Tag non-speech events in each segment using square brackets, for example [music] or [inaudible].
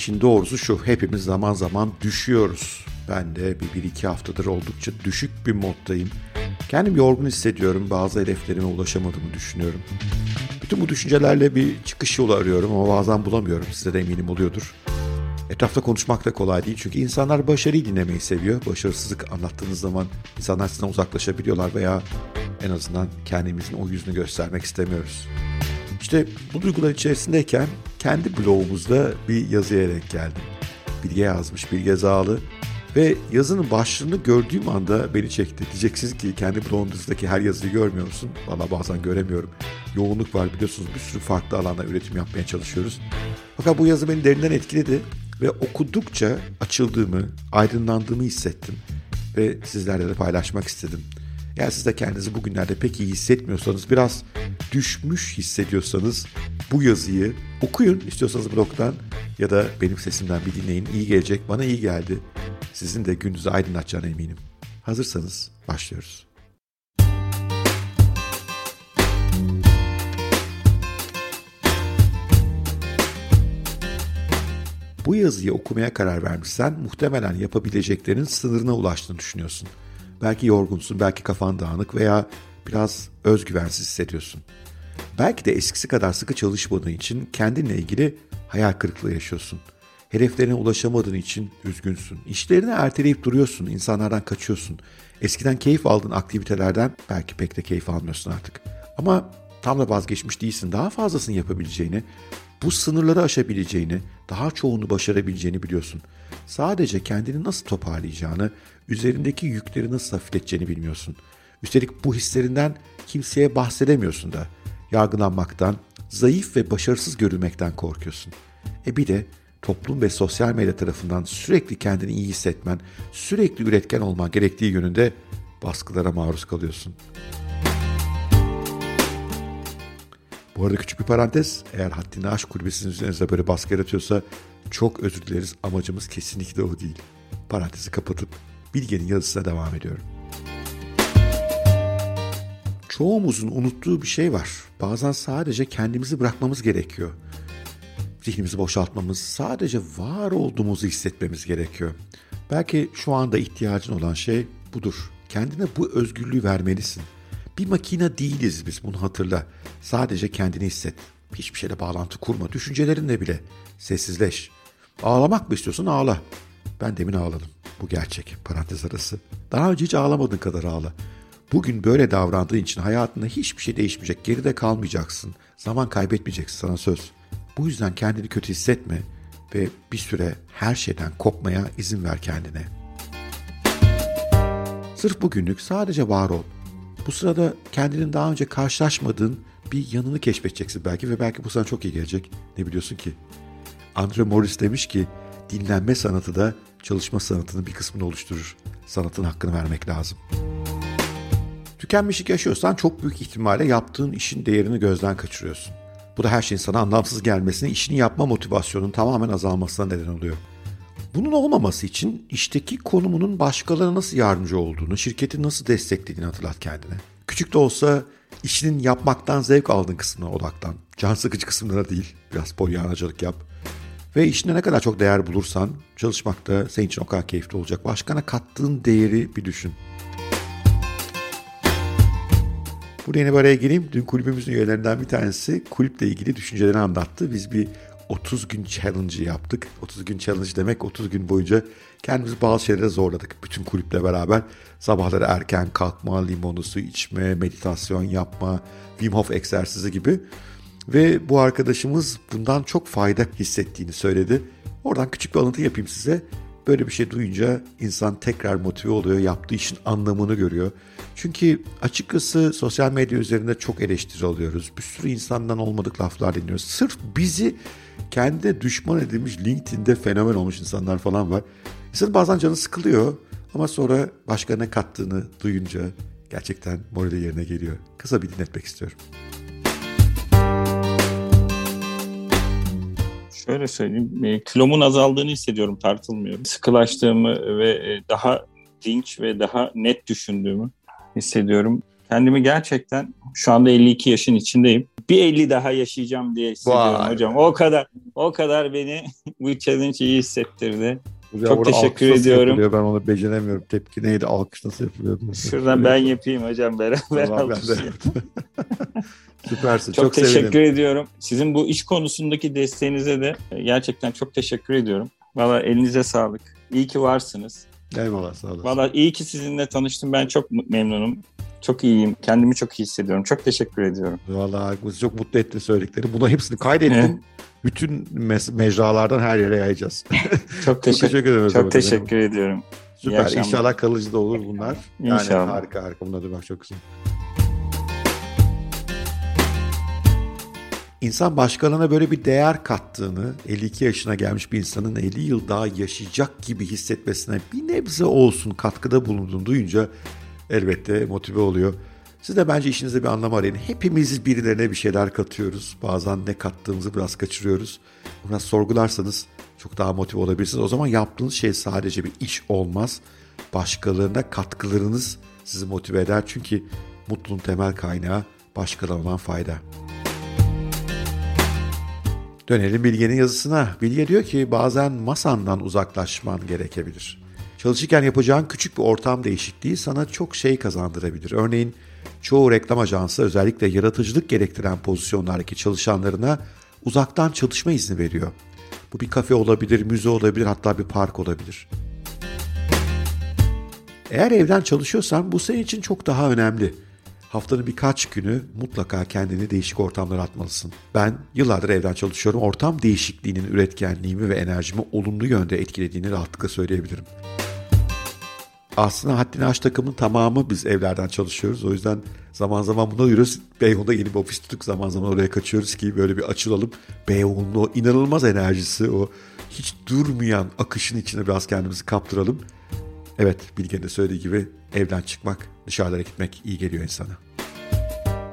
İşin doğrusu şu, hepimiz zaman zaman düşüyoruz. Ben de bir, bir iki haftadır oldukça düşük bir moddayım. Kendim yorgun hissediyorum, bazı hedeflerime ulaşamadığımı düşünüyorum. Bütün bu düşüncelerle bir çıkış yolu arıyorum ama bazen bulamıyorum, size de eminim oluyordur. Etrafta konuşmak da kolay değil çünkü insanlar başarıyı dinlemeyi seviyor. Başarısızlık anlattığınız zaman insanlar sizden uzaklaşabiliyorlar veya en azından kendimizin o yüzünü göstermek istemiyoruz. İşte bu duygular içerisindeyken kendi blogumuzda bir yazıya denk geldim. Bilge yazmış, Bilge Zağlı. Ve yazının başlığını gördüğüm anda beni çekti. Diyeceksiniz ki kendi blogunuzdaki her yazıyı görmüyor musun? Valla bazen göremiyorum. Yoğunluk var biliyorsunuz bir sürü farklı alanda üretim yapmaya çalışıyoruz. Fakat bu yazı beni derinden etkiledi ve okudukça açıldığımı, aydınlandığımı hissettim ve sizlerle de paylaşmak istedim. Eğer siz de kendinizi bugünlerde pek iyi hissetmiyorsanız, biraz düşmüş hissediyorsanız bu yazıyı okuyun istiyorsanız blogdan ya da benim sesimden bir dinleyin. İyi gelecek, bana iyi geldi. Sizin de gününüzü aydınlatacağına eminim. Hazırsanız başlıyoruz. Bu yazıyı okumaya karar vermişsen muhtemelen yapabileceklerin sınırına ulaştığını düşünüyorsun. Belki yorgunsun, belki kafan dağınık veya biraz özgüvensiz hissediyorsun. Belki de eskisi kadar sıkı çalışmadığın için kendinle ilgili hayal kırıklığı yaşıyorsun. Hedeflerine ulaşamadığın için üzgünsün. İşlerini erteleyip duruyorsun, insanlardan kaçıyorsun. Eskiden keyif aldığın aktivitelerden belki pek de keyif almıyorsun artık. Ama tam da vazgeçmiş değilsin. Daha fazlasını yapabileceğini, bu sınırları aşabileceğini, daha çoğunu başarabileceğini biliyorsun. Sadece kendini nasıl toparlayacağını, üzerindeki yükleri nasıl hafifleteceğini bilmiyorsun. Üstelik bu hislerinden kimseye bahsedemiyorsun da. Yargılanmaktan, zayıf ve başarısız görülmekten korkuyorsun. E bir de toplum ve sosyal medya tarafından sürekli kendini iyi hissetmen, sürekli üretken olman gerektiği yönünde baskılara maruz kalıyorsun. Bu arada küçük bir parantez. Eğer haddini aşk kulübesinin üzerinize böyle baskı yaratıyorsa çok özür dileriz. Amacımız kesinlikle o değil. Parantezi kapatıp Bilge'nin yazısına devam ediyorum. Çoğumuzun unuttuğu bir şey var. Bazen sadece kendimizi bırakmamız gerekiyor. Zihnimizi boşaltmamız, sadece var olduğumuzu hissetmemiz gerekiyor. Belki şu anda ihtiyacın olan şey budur. Kendine bu özgürlüğü vermelisin. Bir makine değiliz biz bunu hatırla. Sadece kendini hisset. Hiçbir şeyle bağlantı kurma. Düşüncelerinle bile. Sessizleş. Ağlamak mı istiyorsun ağla. Ben demin ağladım. Bu gerçek. Parantez arası. Daha önce hiç ağlamadığın kadar ağla. Bugün böyle davrandığın için hayatında hiçbir şey değişmeyecek. Geride kalmayacaksın. Zaman kaybetmeyeceksin sana söz. Bu yüzden kendini kötü hissetme ve bir süre her şeyden kopmaya izin ver kendine. Sırf bugünlük sadece var ol. Bu sırada kendinin daha önce karşılaşmadığın bir yanını keşfedeceksin belki ve belki bu sana çok iyi gelecek. Ne biliyorsun ki? Andre Morris demiş ki dinlenme sanatı da çalışma sanatının bir kısmını oluşturur. Sanatın hakkını vermek lazım. Tükenmişlik yaşıyorsan çok büyük ihtimalle yaptığın işin değerini gözden kaçırıyorsun. Bu da her şeyin sana anlamsız gelmesine, işini yapma motivasyonun tamamen azalmasına neden oluyor. Bunun olmaması için işteki konumunun başkalarına nasıl yardımcı olduğunu, şirketi nasıl desteklediğini hatırlat kendine. Küçük de olsa işinin yapmaktan zevk aldığın kısmına odaklan. Can sıkıcı kısımlara değil. Biraz polyanacılık yap. Ve işine ne kadar çok değer bulursan çalışmak da senin için o kadar keyifli olacak. Başkana kattığın değeri bir düşün. Burada yeni bir araya gireyim. Dün kulübümüzün üyelerinden bir tanesi kulüple ilgili düşüncelerini anlattı. Biz bir 30 gün challenge yaptık. 30 gün challenge demek 30 gün boyunca kendimizi bazı şeylere zorladık. Bütün kulüple beraber sabahları erken kalkma, limonlu su içme, meditasyon yapma, Wim Hof egzersizi gibi. Ve bu arkadaşımız bundan çok fayda hissettiğini söyledi. Oradan küçük bir alıntı yapayım size. Böyle bir şey duyunca insan tekrar motive oluyor, yaptığı işin anlamını görüyor. Çünkü açıkçası sosyal medya üzerinde çok eleştiri alıyoruz. Bir sürü insandan olmadık laflar dinliyoruz. Sırf bizi kendi düşman edilmiş LinkedIn'de fenomen olmuş insanlar falan var. İnsanın bazen canı sıkılıyor ama sonra başka ne kattığını duyunca gerçekten morali yerine geliyor. Kısa bir dinletmek istiyorum. Şöyle söyleyeyim, e, kilomun azaldığını hissediyorum tartılmıyorum. Sıkılaştığımı ve e, daha dinç ve daha net düşündüğümü hissediyorum. Kendimi gerçekten şu anda 52 yaşın içindeyim. Bir 50 daha yaşayacağım diye hissediyorum Vay. hocam. O kadar o kadar beni [laughs] bu challenge iyi hissettirdi. Hocam Çok teşekkür ediyorum. Ben onu beceremiyorum. Tepki neydi? Alkış nasıl yapılıyordu? Şuradan ben yapayım hocam beraber tamam, [laughs] Süpersin. Çok, çok teşekkür sevindim. ediyorum. Sizin bu iş konusundaki desteğinize de gerçekten çok teşekkür ediyorum. Valla elinize sağlık. İyi ki varsınız. Eyvallah sağ olasın. Valla iyi ki sizinle tanıştım. Ben çok memnunum. Çok iyiyim. Kendimi çok iyi hissediyorum. Çok teşekkür ediyorum. Valla çok mutlu etti söyledikleri. Buna hepsini kaydettim. Bütün me- mecralardan her yere yayacağız. [laughs] çok teşekkür, çok teşekkür ederim. Çok teşekkür ediyorum. Süper. İnşallah kalıcı da olur bunlar. Yani İnşallah. harika harika. Bunlar da bak çok güzel. İnsan başkalarına böyle bir değer kattığını 52 yaşına gelmiş bir insanın 50 yıl daha yaşayacak gibi hissetmesine bir nebze olsun katkıda bulunduğunu duyunca elbette motive oluyor. Siz de bence işinize bir anlam arayın. Hepimiz birilerine bir şeyler katıyoruz. Bazen ne kattığımızı biraz kaçırıyoruz. Biraz sorgularsanız çok daha motive olabilirsiniz. O zaman yaptığınız şey sadece bir iş olmaz. Başkalarına katkılarınız sizi motive eder. Çünkü mutluluğun temel kaynağı başkalarına olan fayda. Dönelim Bilge'nin yazısına. Bilge diyor ki bazen masandan uzaklaşman gerekebilir. Çalışırken yapacağın küçük bir ortam değişikliği sana çok şey kazandırabilir. Örneğin çoğu reklam ajansı özellikle yaratıcılık gerektiren pozisyonlardaki çalışanlarına uzaktan çalışma izni veriyor. Bu bir kafe olabilir, müze olabilir, hatta bir park olabilir. Eğer evden çalışıyorsan bu senin için çok daha önemli. Haftanın birkaç günü mutlaka kendini değişik ortamlara atmalısın. Ben yıllardır evden çalışıyorum. Ortam değişikliğinin üretkenliğimi ve enerjimi olumlu yönde etkilediğini rahatlıkla söyleyebilirim. Aslında haddini aş takımın tamamı biz evlerden çalışıyoruz. O yüzden zaman zaman buna uyuyoruz. Beyoğlu'nda yeni bir ofis tutuk zaman zaman oraya kaçıyoruz ki böyle bir açılalım. Beyoğlu'nun o inanılmaz enerjisi, o hiç durmayan akışın içine biraz kendimizi kaptıralım. Evet Bilge'nin de söylediği gibi evden çıkmak, dışarılara gitmek iyi geliyor insana.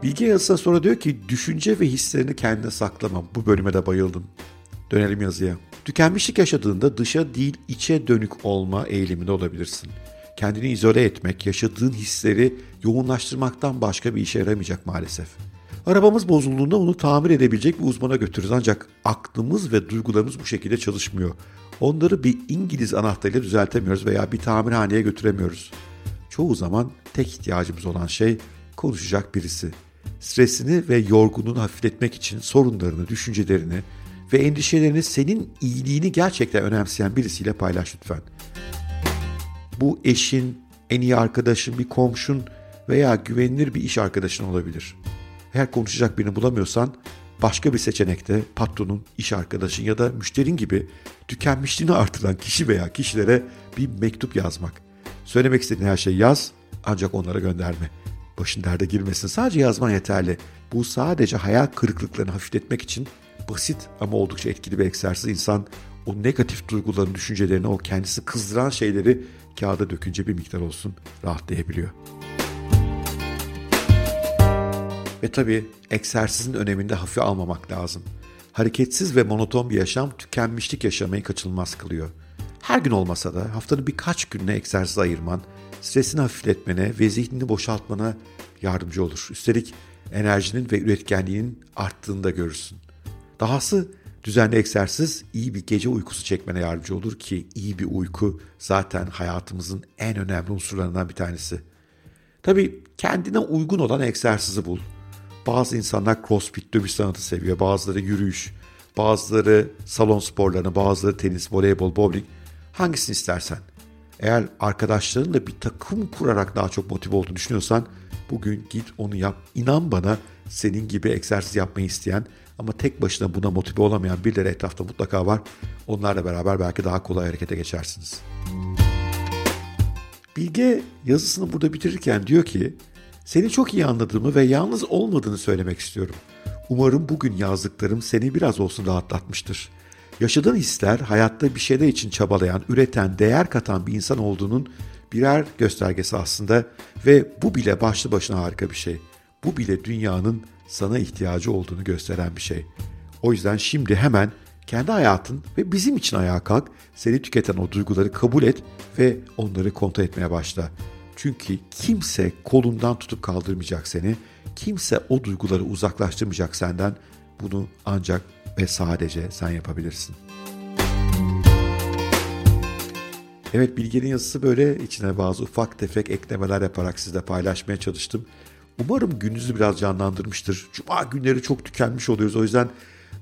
Bilge yazısına sonra diyor ki düşünce ve hislerini kendine saklamam. Bu bölüme de bayıldım. Dönelim yazıya. Tükenmişlik yaşadığında dışa değil içe dönük olma eğiliminde olabilirsin. Kendini izole etmek, yaşadığın hisleri yoğunlaştırmaktan başka bir işe yaramayacak maalesef. Arabamız bozulduğunda onu tamir edebilecek bir uzmana götürürüz ancak aklımız ve duygularımız bu şekilde çalışmıyor. Onları bir İngiliz anahtarıyla düzeltemiyoruz veya bir tamirhaneye götüremiyoruz. Çoğu zaman tek ihtiyacımız olan şey konuşacak birisi. Stresini ve yorgunluğunu hafifletmek için sorunlarını, düşüncelerini ve endişelerini senin iyiliğini gerçekten önemseyen birisiyle paylaş lütfen. Bu eşin, en iyi arkadaşın, bir komşun veya güvenilir bir iş arkadaşın olabilir. Eğer konuşacak birini bulamıyorsan başka bir seçenekte patronun, iş arkadaşın ya da müşterin gibi tükenmişliğini artıran kişi veya kişilere bir mektup yazmak. Söylemek istediğin her şeyi yaz ancak onlara gönderme. Başın derde girmesin sadece yazman yeterli. Bu sadece hayal kırıklıklarını hafifletmek için basit ama oldukça etkili bir egzersiz. İnsan o negatif duyguların, düşüncelerini, o kendisi kızdıran şeyleri kağıda dökünce bir miktar olsun rahatlayabiliyor. Ve tabii egzersizin öneminde hafife almamak lazım. Hareketsiz ve monoton bir yaşam tükenmişlik yaşamayı kaçınılmaz kılıyor. Her gün olmasa da haftanın birkaç gününe egzersiz ayırman, stresini hafifletmene ve zihnini boşaltmana yardımcı olur. Üstelik enerjinin ve üretkenliğinin arttığını da görürsün. Dahası düzenli egzersiz iyi bir gece uykusu çekmene yardımcı olur ki iyi bir uyku zaten hayatımızın en önemli unsurlarından bir tanesi. Tabii kendine uygun olan egzersizi bul. Bazı insanlar crossfit dövüş sanatı seviyor, bazıları yürüyüş, bazıları salon sporlarını, bazıları tenis, voleybol, bowling. Hangisini istersen. Eğer arkadaşlarınla bir takım kurarak daha çok motive olduğunu düşünüyorsan bugün git onu yap. İnan bana senin gibi egzersiz yapmayı isteyen ama tek başına buna motive olamayan birileri etrafta mutlaka var. Onlarla beraber belki daha kolay harekete geçersiniz. Bilge yazısını burada bitirirken diyor ki seni çok iyi anladığımı ve yalnız olmadığını söylemek istiyorum. Umarım bugün yazdıklarım seni biraz olsun rahatlatmıştır. Yaşadığın hisler hayatta bir şeyler için çabalayan, üreten, değer katan bir insan olduğunun birer göstergesi aslında ve bu bile başlı başına harika bir şey. Bu bile dünyanın sana ihtiyacı olduğunu gösteren bir şey. O yüzden şimdi hemen kendi hayatın ve bizim için ayağa kalk, seni tüketen o duyguları kabul et ve onları kontrol etmeye başla. Çünkü kimse kolundan tutup kaldırmayacak seni. Kimse o duyguları uzaklaştırmayacak senden. Bunu ancak ve sadece sen yapabilirsin. Evet Bilge'nin yazısı böyle içine bazı ufak tefek eklemeler yaparak sizle paylaşmaya çalıştım. Umarım gününüzü biraz canlandırmıştır. Cuma günleri çok tükenmiş oluyoruz. O yüzden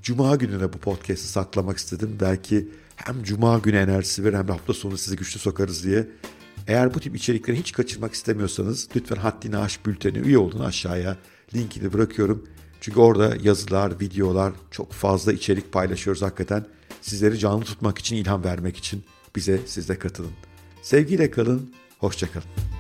Cuma gününe bu podcast'i saklamak istedim. Belki hem Cuma günü enerjisi verir hem de hafta sonu sizi güçlü sokarız diye. Eğer bu tip içerikleri hiç kaçırmak istemiyorsanız lütfen Haddini Aş bülteni üye olun aşağıya. Linkini bırakıyorum. Çünkü orada yazılar, videolar, çok fazla içerik paylaşıyoruz hakikaten. Sizleri canlı tutmak için, ilham vermek için bize siz de katılın. Sevgiyle kalın, hoşçakalın.